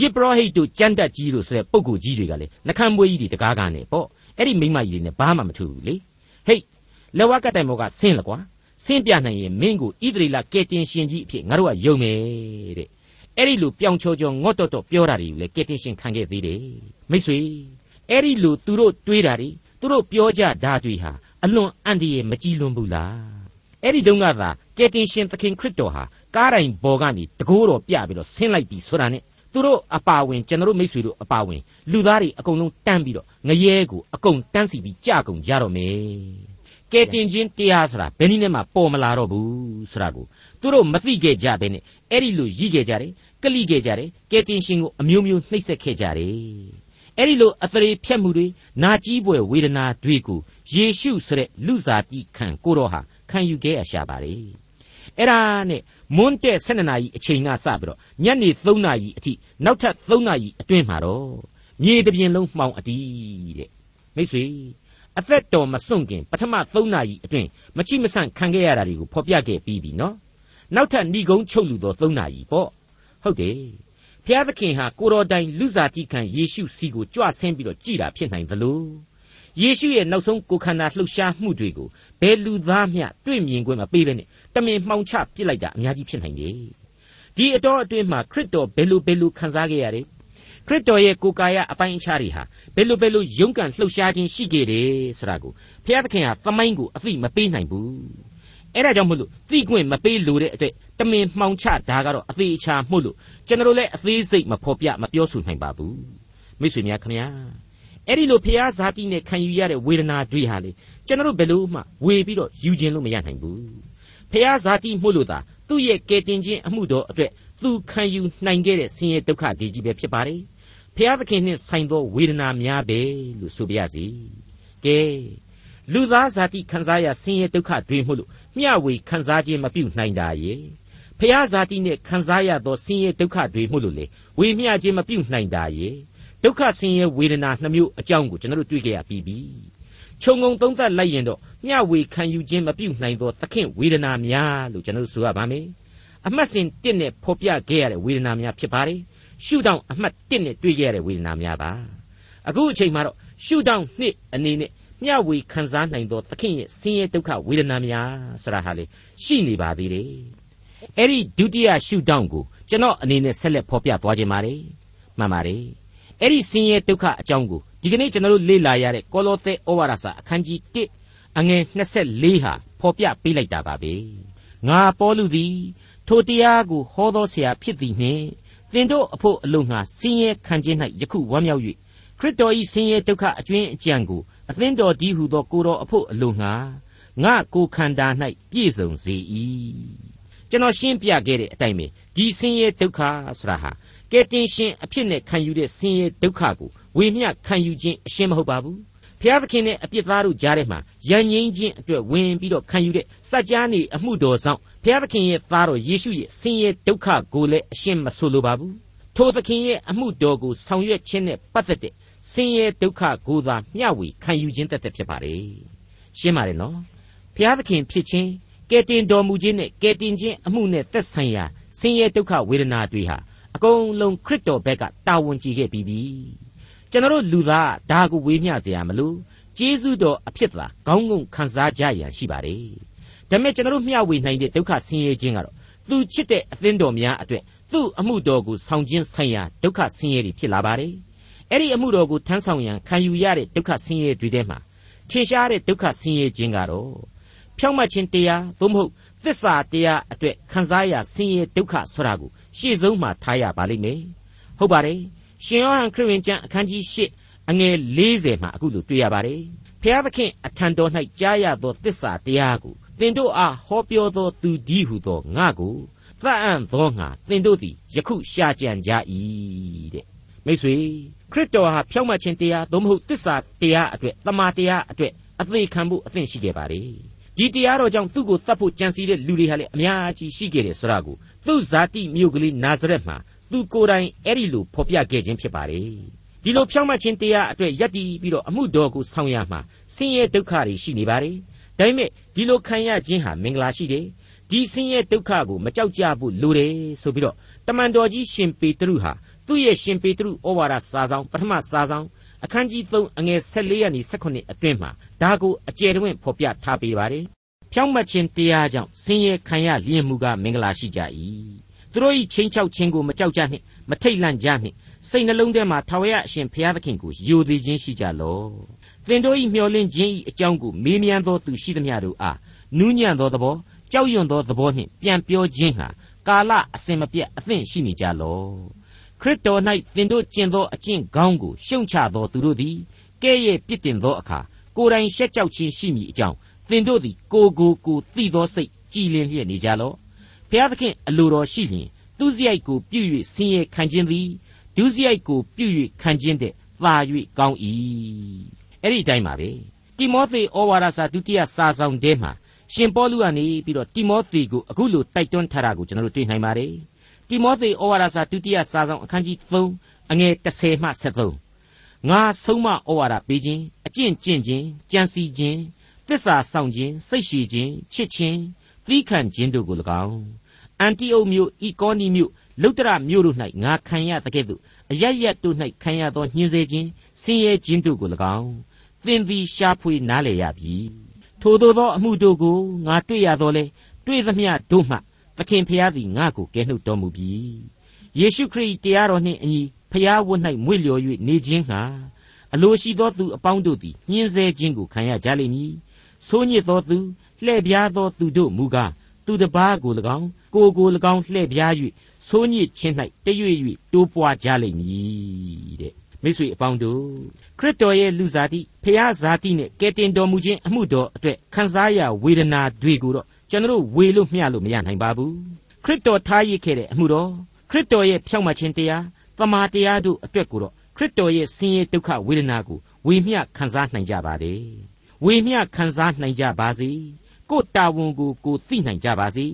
ယစ်ပရောဟိတ်တို့ကြမ်းတက်ကြီးတို့ဆိုတဲ့ပုံကိုကြီးတွေကလည်းနှခမ်းမွေးကြီးတွေတကားကားနေပေါ့အဲ့ဒီမိမကြီးတွေနဲ့ဘာမှမထူဘူးလေဟေးလက်ဝါးကတိုင်ဘောကဆင်းလကွာဆင်းပြနိုင်ရင်မင်းကိုဣသရေလကယ်တင်ရှင်ကြီးအဖြစ်ငါတို့ကယုံမယ်တဲ့အဲ့ဒီလိုပြောင်ချောချောငေါ့တော့တော့ပြောတာတွေလည်းကယ်တင်ရှင်ခံခဲ့သေးတယ် မိတ်ဆွေအဲ့ဒီလိုသူတို့တွေးတာတွေသူတို့ပြောကြတာတွေဟာအလွန်အန္တရာယ်မကြီးလွန်ဘူးလားအဲ့ဒီတုန်းကသာကယ်တင်ရှင်သခင်ခရစ်တော်ဟာကားတိုင်ပေါ်ကနေတကိုးတော်ပြပြီးတော့ဆင်းလိုက်ပြီဆိုတာနဲ့သူတို့အပါဝင်ကျွန်တော်တို့မိတ်ဆွေတို့အပါဝင်လူသားတွေအကုန်လုံးတန်းပြီးတော့ငရဲကိုအကုန်တန်းစီပြီးကြကုန်ကြတော့မယ်ကဲတင်ချင်းတရားဆိုတာဘယ်နည်းနဲ့မှပေါ်မလာတော့ဘူးဆိုတာကိုသူတို့မသိခဲ့ကြဘဲနဲ့အဲ့ဒီလိုရည်ခဲ့ကြတယ်ကလိခဲ့ကြတယ်ကဲတင်ရှင်ကိုအမျိုးမျိုးနှိပ်စက်ခဲ့ကြတယ် အဲ့ဒီလိုအသရေဖြတ်မှုတွေနာကြီးပွဲဝေဒနာတွေကိုယေရှုဆိုတဲ့လူစားတိခံကိုတော်ဟာခံယူခဲ့ရရှာပါလေအဲ့ဒါနဲ့မွန်းတဲ့12နာရီအချိန်ကစပြီးတော့ညနေ3နာရီအထိနောက်ထပ်3နာရီအတွင်းမှာတော့မြေတပြင်လုံးမှောင်အတီးတဲ့မိတ်ဆွေအသက်တော်မစွန့်ခင်ပထမ3နာရီအတွင်းမချိမဆန့်ခံခဲ့ရတာတွေကိုဖော်ပြခဲ့ပြီးပြီနော်နောက်ထပ်ဏိကုံးချုပ်လူသော3နာရီပေါ့ဟုတ်တယ် ဖျားသခင်ဟာကိုတော်တိုင်လူစားတိခံယေရှုစီကိုကြွဆင်းပြီးတော့ကြည်တာဖြစ်နိုင်သလိုယေရှုရဲ့နောက်ဆုံးကိုခန္ဓာလှုပ်ရှားမှုတွေကိုဘယ်လူသားမျှတွေ့မြင်ခွင့်မပေးဘဲနဲ့တမင်မှောင်ချပစ်လိုက်တာအများကြီးဖြစ်နိုင်တယ်ဒီအတော်အတွင်းမှာခရစ်တော်ဘယ်လိုဘယ်လိုခံစားခဲ့ရတယ်ခရစ်တော်ရဲ့ကိုယ်ကာယအပိုင်းအခြားတွေဟာဘယ်လိုဘယ်လိုရုန်းကန်လှုပ်ရှားခြင်းရှိခဲ့တယ်ဆိုတာကိုဘုရားသခင်ဟာသမိုင်းကိုအသိမပေးနိုင်ဘူး အဲ့ဒါကြောင့်မို့လို့သိခွင့်မပေးလို့တဲ့အတွက်တမင်မှောင်ချဒါကတော့အသေးအချာမှုလို့ကျွန်တော်လည်းအသေးစိတ်မဖော်ပြမပြောဆိုနိုင်ပါဘူးမိတ်ဆွေများခင်ဗျာအဲ့ဒီလိုဖျားဇာတိနဲ့ခံယူရတဲ့ဝေဒနာတွေဟာလေကျွန်တော်ဘယ်လို့မှဝေပြီးတော့ယူခြင်းလို့မရနိုင်ဘူးဖျားဇာတိမှုလို့သာသူ့ရဲ့ကယ်တင်ခြင်းအမှုတော်အတွက်သူခံယူနိုင်ခဲ့တဲ့ဆင်းရဲဒုက္ခတွေကြီးပဲဖြစ်ပါတယ်ဖျားသခင်နှင့်ဆိုင်သောဝေဒနာများပဲလို့ဆိုပြရစီကဲလူသားဇာတိခံစားရဆင်းရဲဒုက္ခတွေမှုလို့ မျှဝေခံစားခြင်းမပြုနိုင်တာရဲ့ဖျားဇာတိနဲ့ခံစားရသောဆင်းရဲဒုက္ခတွေမှုလို့လေဝေမျှခြင်းမပြုနိုင်တာရဲ့ဒုက္ခဆင်းရဲဝေဒနာနှမျိုးအကြောင်းကိုကျွန်တော်တို့တွေ့ကြရပြီးပြီခြုံငုံသုံးသပ်လိုက်ရင်တော့မျှဝေခံယူခြင်းမပြုနိုင်သောသခင်ဝေဒနာများလို့ကျွန်တော်တို့ဆိုရပါမယ်အမှတ်စဉ်1နဲ့ဖော်ပြခဲ့ရတဲ့ဝေဒနာများဖြစ်ပါတယ်ရှုထောင့်အမှတ်1နဲ့တွေ့ခဲ့ရတဲ့ဝေဒနာများပါအခုအချိန်မှာတော့ရှုထောင့်2အနေနဲ့ မျှဝေခံစားနိုင်သောသခင်ရဲ့ဆင်းရဲဒုက္ခဝေဒနာများဆရာဟာလေရှိနေပါသေးတယ်အဲ့ဒီဒုတိယရှုထောင့်ကိုကျွန်တော်အနေနဲ့ဆက်လက်ဖော်ပြသွားခြင်းပါတယ်မှန်ပါတယ်အဲ့ဒီဆင်းရဲဒုက္ခအကြောင်းကိုဒီကနေ့ကျွန်တော်တို့လေ့လာရတဲ့ကောလောသဲဩဝါဒစာအခန်းကြီး1အငယ်24ဟာဖော်ပြပေးလိုက်တာပါပဲငါပေါလုသည်ထိုတရားကိုဟောသောဆရာဖြစ်သည်နှင့်သင်တို့အဖို့အလို့ငှာဆင်းရဲခံခြင်း၌ယခုဝမ်းမြောက်၍ခရစ်တော်၏ဆင်းရဲဒုက္ခအကျွင်းအကြံကို အသင်းတော်ဒီဟုသောကိုတော်အဖို့အလို့ငှာငါကိုခန္ဓာ၌ပြည့်စုံစေ၏ကျွန်တော်ရှင်းပြခဲ့တဲ့အတိုင်းပဲဒီဆင်းရဲဒုက္ခဆိုတာဟာကဲတင်ရှင်အဖြစ်နဲ့ခံယူတဲ့ဆင်းရဲဒုက္ခကိုဝေမျှခံယူခြင်းအရှင်းမဟုတ်ပါဘူးဖျားသခင်နဲ့အပြစ်သားတို့ကြားထဲမှာယဉ်ငိမ့်ခြင်းအတွက်ဝင်ပြီးတော့ခံယူတဲ့စัจ जा နေအမှုတော်ဆောင်ဖျားသခင်ရဲ့သားတော်ယေရှုရဲ့ဆင်းရဲဒုက္ခကိုလည်းအရှင်းမဆိုလိုပါဘူးထိုသခင်ရဲ့အမှုတော်ကိုဆောင်ရွက်ခြင်းနဲ့ပတ်သက်တဲ့ ဆင်းရဲဒုက္ခကိုသာမျှဝေခံယူခြင်းတသက်ဖြစ်ပါလေရှင်းပါတယ်နော်ဘုရားသခင်ဖြစ်ခြင်းကယ်တင်တော်မူခြင်းနဲ့ကယ်တင်ခြင်းအမှုနဲ့သက်ဆိုင်ရာဆင်းရဲဒုက္ခဝေဒနာတွေဟာအကုန်လုံးခရစ်တော်ဘက်ကတာဝန်ကြီးခဲ့ပြီးပြီကျွန်တော်တို့လူသားဒါကိုဝေမျှစေရမလို့ကျေးဇူးတော်အဖြစ်သာခေါင်းငုံခံစားကြရန်ရှိပါတယ်ဒါပေမဲ့ကျွန်တော်တို့မျှဝေနိုင်တဲ့ဒုက္ခဆင်းရဲခြင်းကတော့သူချစ်တဲ့အသင်းတော်များအတွေ့သူ့အမှုတော်ကိုဆောင်ခြင်းဆိုင်ရာဒုက္ခဆင်းရဲတွေဖြစ်လာပါတယ် အဲ့ဒီအမှုတော်ကိုထမ်းဆောင်ရန်ခံယူရတဲ့ဒုက္ခဆင်းရဲတွေထဲမှာထင်ရှားတဲ့ဒုက္ခဆင်းရဲခြင်းကတော့ဖြောင့်မတ်ခြင်းတရားသို့မဟုတ်သစ္စာတရားအတွက်ခံစားရဆင်းရဲဒုက္ခဆိုတာကိုရှေ့ဆုံးမှာထားရပါလိမ့်မယ်ဟုတ်ပါတယ်ရှင်ယောဟန်ခရစ်ဝင်ကျမ်းအခန်းကြီး၈အငယ်40မှာအခုလိုတွေ့ရပါတယ်ဖျားသခင်အထံတော်၌ကြားရသောသစ္စာတရားကိုသင်တို့အားဟောပြောသောသူဒီဟုသောငါကိုသတ်အံ့သောငါသင်တို့သည်ယခုရှာကြံကြ၏တဲ့ မိတ်ဆွေခရစ်တော်ဟာဖြောင့်မတ်ခြင်းတရားသို့မဟုတ်သစ္စာတရားအတွက်တမာတရားအတွက်အသေးခံဖို့အသင့်ရှိခဲ့ပါလေဒီတရားတော်ကြောင့်သူ့ကိုတတ်ဖို့ကြံစည်တဲ့လူတွေဟာလည်းအများကြီးရှိခဲ့တယ်ဆိုတာကိုသူ့ဇာတိမြို့ကလေးနာဇရက်မှာသူကိုယ်တိုင်အဲ့ဒီလိုဖော်ပြခဲ့ခြင်းဖြစ်ပါတယ်ဒီလိုဖြောင့်မတ်ခြင်းတရားအတွက်ယက်တည်ပြီးတော့အမှုတော်ကိုဆောင်ရမှာဆင်းရဲဒုက္ခတွေရှိနေပါတယ်ဒါပေမဲ့ဒီလိုခံရခြင်းဟာမင်္ဂလာရှိတယ်ဒီဆင်းရဲဒုက္ခကိုမကြောက်ကြဘူးလိုတယ်ဆိုပြီးတော့တမန်တော်ကြီးရှင်ပေတရုဟာ သူ့ရဲ့ရှင်ပေတရုဩဝါဒစာဆောင်ပထမစာဆောင်အခန်းကြီး3အငယ်14ရာနေ18အတွင်းမှာဒါကိုအကျယ်တွင်ဖော်ပြထားပေးပါတယ်ဖြောင့်မတ်ခြင်းတရားကြောင့်ဆင်းရဲခံရလျင်မှုကမင်္ဂလာရှိကြ၏သူတို့ဤချင်းချောက်ခြင်းကိုမကြောက်ကြနှင့်မထိတ်လန့်ကြနှင့်စိတ်နှလုံးထဲမှာထာဝရအရှင်ဘုရားသခင်ကိုယိုသေးခြင်းရှိကြလော့သင်တို့ဤမျှော်လင့်ခြင်းဤအကြောင်းကိုမေးမြန်းသောသူရှိသမျှတို့အားနူးညံ့သောသဘောကြောက်ရွံ့သောသဘောနှင့်ပြန်ပြောခြင်းဟာကာလအစဉ်မပြတ်အသင့်ရှိနေကြလော့ ခရစ်တော်၌သင်တို့ကျင့်သောအကျင့်ကောင်းကိုရှုံချသောသူတို့သည်ကဲ့ရဲ့ပြစ်တင်သောအခါကိုယ်တိုင်ရှက်ကြောက်ခြင်းရှိမည်အကြောင်းသင်တို့သည်ကိုကိုကိုသိသောစိတ်ကြည်လင်လျက်နေကြလော့ဘုရားသခင်အလိုတော်ရှိလျင်သူစရိုက်ကိုပြု၍ဆင်းရဲခံခြင်းသည်ဒုစရိုက်ကိုပြု၍ခံခြင်းတဲ့သာ၍ကောင်း၏အဲ့ဒီတိုင်းပါပဲတိမောသေဩဝါဒစာဒုတိယစာဆောင်ထဲမှာရှင်ပေါလုကနေပြီးတော့တိမောသေကိုအခုလိုတိုက်တွန်းထားတာကိုကျွန်တော်တို့တွေ့နိုင်ပါတယ် တိမောသေဩဝါဒစာဒုတိယစာဆောင်အခန်းကြီး3အငယ်30မှ73ငါဆုံးမဩဝါဒပေးခြင်းအကျင့်ကျင့်ခြင်းကြံစီခြင်းသစ္စာဆောင်ခြင်းစိတ်ရှိခြင်းချစ်ခြင်းသီးခံခြင်းတို့ကို၎င်းအန်တီအုတ်မြို့ဤကောနီမြို့လုတ္တရမြို့တို့၌ငါခံရတဲ့ကဲ့သို့အရရက်တို့၌ခံရသောညှင်းဆဲခြင်းဆင်းရဲခြင်းတို့ကို၎င်းသင်သည်ရှားဖွေနားလေရပြီထိုသို့သောအမှုတို့ကိုငါတွေ့ရသောလေတွေ့သမျှတို့မှ သခင်ဖျားသည်ငါ့ကိုကယ်နှုတ်တော်မူပြီယေရှုခရစ်တရားတော်နှင့်အညီဖျားဝတ်၌မွေ့လျော်၍နေခြင်းဟာအလိုရှိသောသူအပေါင်းတို့သည်ညှင်းဆဲခြင်းကိုခံရကြလိမ့်မည်ဆိုးညစ်သောသူလှဲ့ပြားသောသူတို့မူကားသူတပားကို၎င်းကိုကို၎င်းလှဲ့ပြား၍ဆိုးညစ်ခြင်း၌တရွေ့၍တိုးပွားကြလိမ့်မည်တဲ့မိတ်ဆွေအပေါင်းတို့ခရစ်တော်ရဲ့လူစားတိဖျားဇာတိနဲ့ကယ်တင်တော်မူခြင်းအမှုတော်အတွက်ခံစားရဝေဒနာတွေကိုတော့ ကျွန်တော်ဝေလို့မျှလို့မရနိုင်ပါဘူးခရစ်တော်ထားရခဲ့တဲ့အမှုတော်ခရစ်တော်ရဲ့ဖြောင့်မခြင်းတရားတမာတရားတို့အတွက်ကိုတော့ခရစ်တော်ရဲ့ဆင်းရဲဒုက္ခဝေဒနာကိုဝေမျှခံစားနိုင်ကြပါလေဝေမျှခံစားနိုင်ကြပါစေကိုတာဝန်ကိုကိုသိနိုင်ကြပါစေ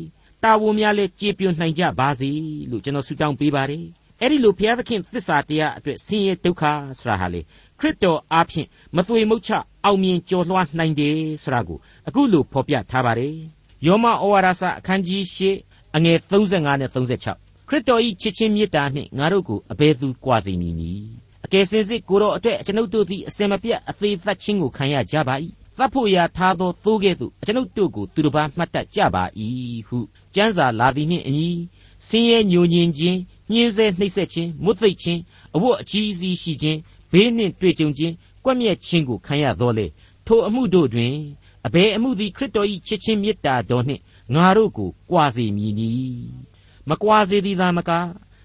တာဝန်များလည်းကြေပြွန်နိုင်ကြပါစေလို့ကျွန်တော်ဆုတောင်းပေးပါတယ်အဲ့ဒီလိုဘုရားသခင်သစ္စာတရားအတွက်ဆင်းရဲဒုက္ခဆိုတာဟာလေခရစ်တော်အားဖြင့်မသွေမုတ်ချအောင်မြင်ကျော်လွှားနိုင်တယ်ဆိုတာကိုအခုလိုဖော်ပြထားပါတယ် ယောမဩဝါဒစာအခန်းကြီး၈အငယ်35နဲ့36ခရစ်တော်၏ချစ်ချင်းမေတ္တာနှင့်ငါတို့ကိုအဘယ်သူကြွားစေမည်နည်းအကယ်စင်စစ်ကိုတော်အတွက်ကျွန်ုပ်တို့သည်အစင်မပြတ်အသေးသက်ခြင်းကိုခံရကြပါ၏သတ်ဖို့ရာထားသောသိုးကဲ့သို့ကျွန်ုပ်တို့ကိုသူတစ်ပါးမှတ်တတ်ကြပါ၏ဟုကျမ်းစာလာသည်နှင့်အညီဆင်းရဲညိုညင်ခြင်းညှင်းဆဲနှိပ်စက်ခြင်းမွတ်သိပ်ခြင်းအဝတ်အကြီးစီးရှိခြင်းဘေးနှင့်တွေ့ကြုံခြင်းကွက်မြက်ခြင်းကိုခံရတော်လေထိုအမှုတို့တွင် အဘယ်အမှုသည်ခရစ်တော်၏ချစ်ခြင်းမေတ္တာတော်နှင့်ငါတို့ကိုကြွာစေမည်နီမကြွာစေသည်သာမက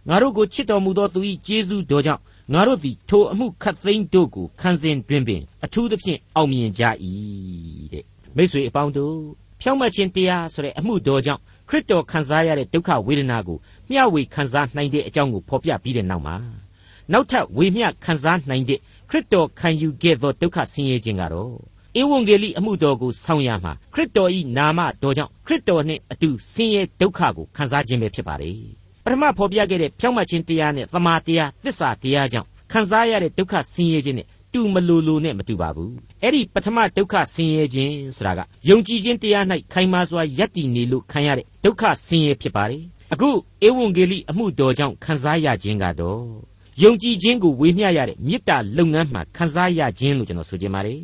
ငါတို့ကိုချစ်တော်မူသောသူ၏ကျေးဇူးတော်ကြောင့်ငါတို့သည်ထိုအမှုခတ်သိမ်းတို့ကိုခံစဉ်တွင်ပင်အထူးသဖြင့်အောင်မြင်ကြ၏တဲ့မိတ်ဆွေအပေါင်းတို့ဖြောင့်မတ်ခြင်းတရားဆိုတဲ့အမှုတော်ကြောင့်ခရစ်တော်ခံစားရတဲ့ဒုက္ခဝေဒနာကိုမျှဝေခံစားနိုင်တဲ့အကြောင်းကိုဖော်ပြပြီးတဲ့နောက်မှာနောက်ထပ်ဝေမျှခံစားနိုင်တဲ့ခရစ်တော်ခံယူခဲ့သောဒုက္ခဆင်းရဲခြင်းကတော့ ဧဝံဂေလိအမှုတော်ကိုဆောင်ရမှာခရစ်တော်၏နာမတော်ကြောင့်ခရစ်တော်နှင့်အတူဆင်းရဲဒုက္ခကိုခံစားခြင်းပဲဖြစ်ပါလေပထမဖော်ပြခဲ့တဲ့ဖြောင့်မတ်ခြင်းတရားနဲ့သမာတရားသစ္စာတရားကြောင့်ခံစားရတဲ့ဒုက္ခဆင်းရဲခြင်းနဲ့တူမလိုလိုနဲ့မတူပါဘူးအဲ့ဒီပထမဒုက္ခဆင်းရဲခြင်းဆိုတာကယုံကြည်ခြင်းတရား၌ခိုင်မာစွာယက်တည်နေလို့ခံရတဲ့ဒုက္ခဆင်းရဲဖြစ်ပါလေအခုဧဝံဂေလိအမှုတော်ကြောင့်ခံစားရခြင်းကတော့ယုံကြည်ခြင်းကိုဝေမျှရတဲ့မေတ္တာလုပ်ငန်းမှခံစားရခြင်းလို့ကျွန်တော်ဆိုချင်ပါတယ်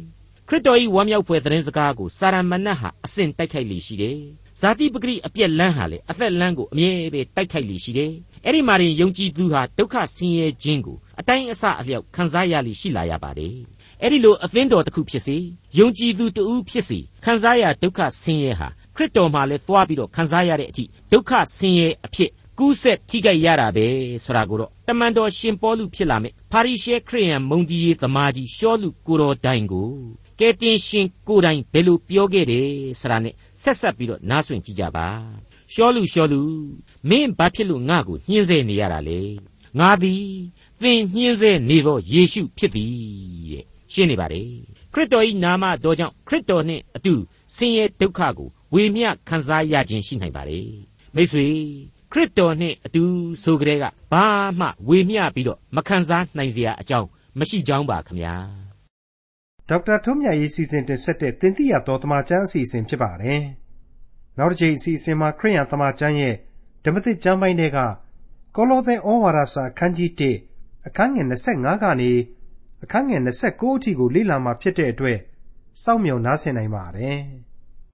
ခရစ်တော်၏ဝမ်းမြောက်ဖွယ်သတင်းစကားကိုစာရမဏတ်ဟာအစဉ်တိုက်ခိုက်လေရှိတယ်ဇာတိပဂရိအပြက်လန်းဟာလေအသက်လန်းကိုအမြဲပဲတိုက်ခိုက်လေရှိတယ်အဲ့ဒီမှာရင်ယုံကြည်သူဟာဒုက္ခဆင်းရဲခြင်းကိုအတိုင်းအဆအလျောက်ခံစားရလိရှိလာရပါတယ်အဲ့ဒီလိုအသင်းတော်တစ်ခုဖြစ်စေယုံကြည်သူတဦးဖြစ်စေခံစားရဒုက္ခဆင်းရဲဟာခရစ်တော်မှာလည်းသွားပြီးတော့ခံစားရတဲ့အထိဒုက္ခဆင်းရဲအဖြစ်ကူးဆက်ထိခိုက်ရတာပဲဆိုတာကိုတော့တမန်တော်ရှင်ပေါလုဖြစ်လာမယ်ပါရိရှဲခရိယန်မုန်ကြီးသမားကြီးရှောလူကိုတော်တိုင်ကို ကယ်တင်ရှင်ကိုယ်တိုင်ဘယ်လိုပြောခဲ့တယ်ဆိုတာနဲ့ဆက်ဆက်ပြီးတော့နားဆွင့်ကြည့်ကြပါရှောလူရှောလူမင်းဘာဖြစ်လို့ငါ့ကိုညှင်းဆဲနေရတာလဲငါသည်သင်ညှင်းဆဲနေသောယေရှုဖြစ်သည်တဲ့ရှင်းနေပါလေခရစ်တော်၏နာမတော်ကြောင့်ခရစ်တော်နှင့်အတူဆင်းရဲဒုက္ခကိုဝေမျှခံစားရခြင်းရှိနိုင်ပါလေမိတ်ဆွေခရစ်တော်နှင့်အတူဆိုကြတဲ့ကဘာမှဝေမျှပြီးတော့မခံစားနိုင်စရာအကြောင်းမရှိကြောင်းပါခမညာ ဒေါက်တာထွန်းမြတ်ရေးစီစဉ်တင်ဆက်တဲ့တင်ပြရတော်တမချန်းအစီအစဉ်ဖြစ်ပါတယ်နောက်တစ်ချိန်အစီအစဉ်မှာခရိယံတမချန်းရဲ့ဓမ္မသစ်ကျမ်းပိုင်းတွေကကောလောသဲဩဝါဒစာအခန်းကြီး1အခန်းငယ်25ကနေအခန်းငယ်29အထိကိုလေ့လာမှာဖြစ်တဲ့အတွက်စောင့်မျှော်နားဆင်နိုင်ပါတယ်။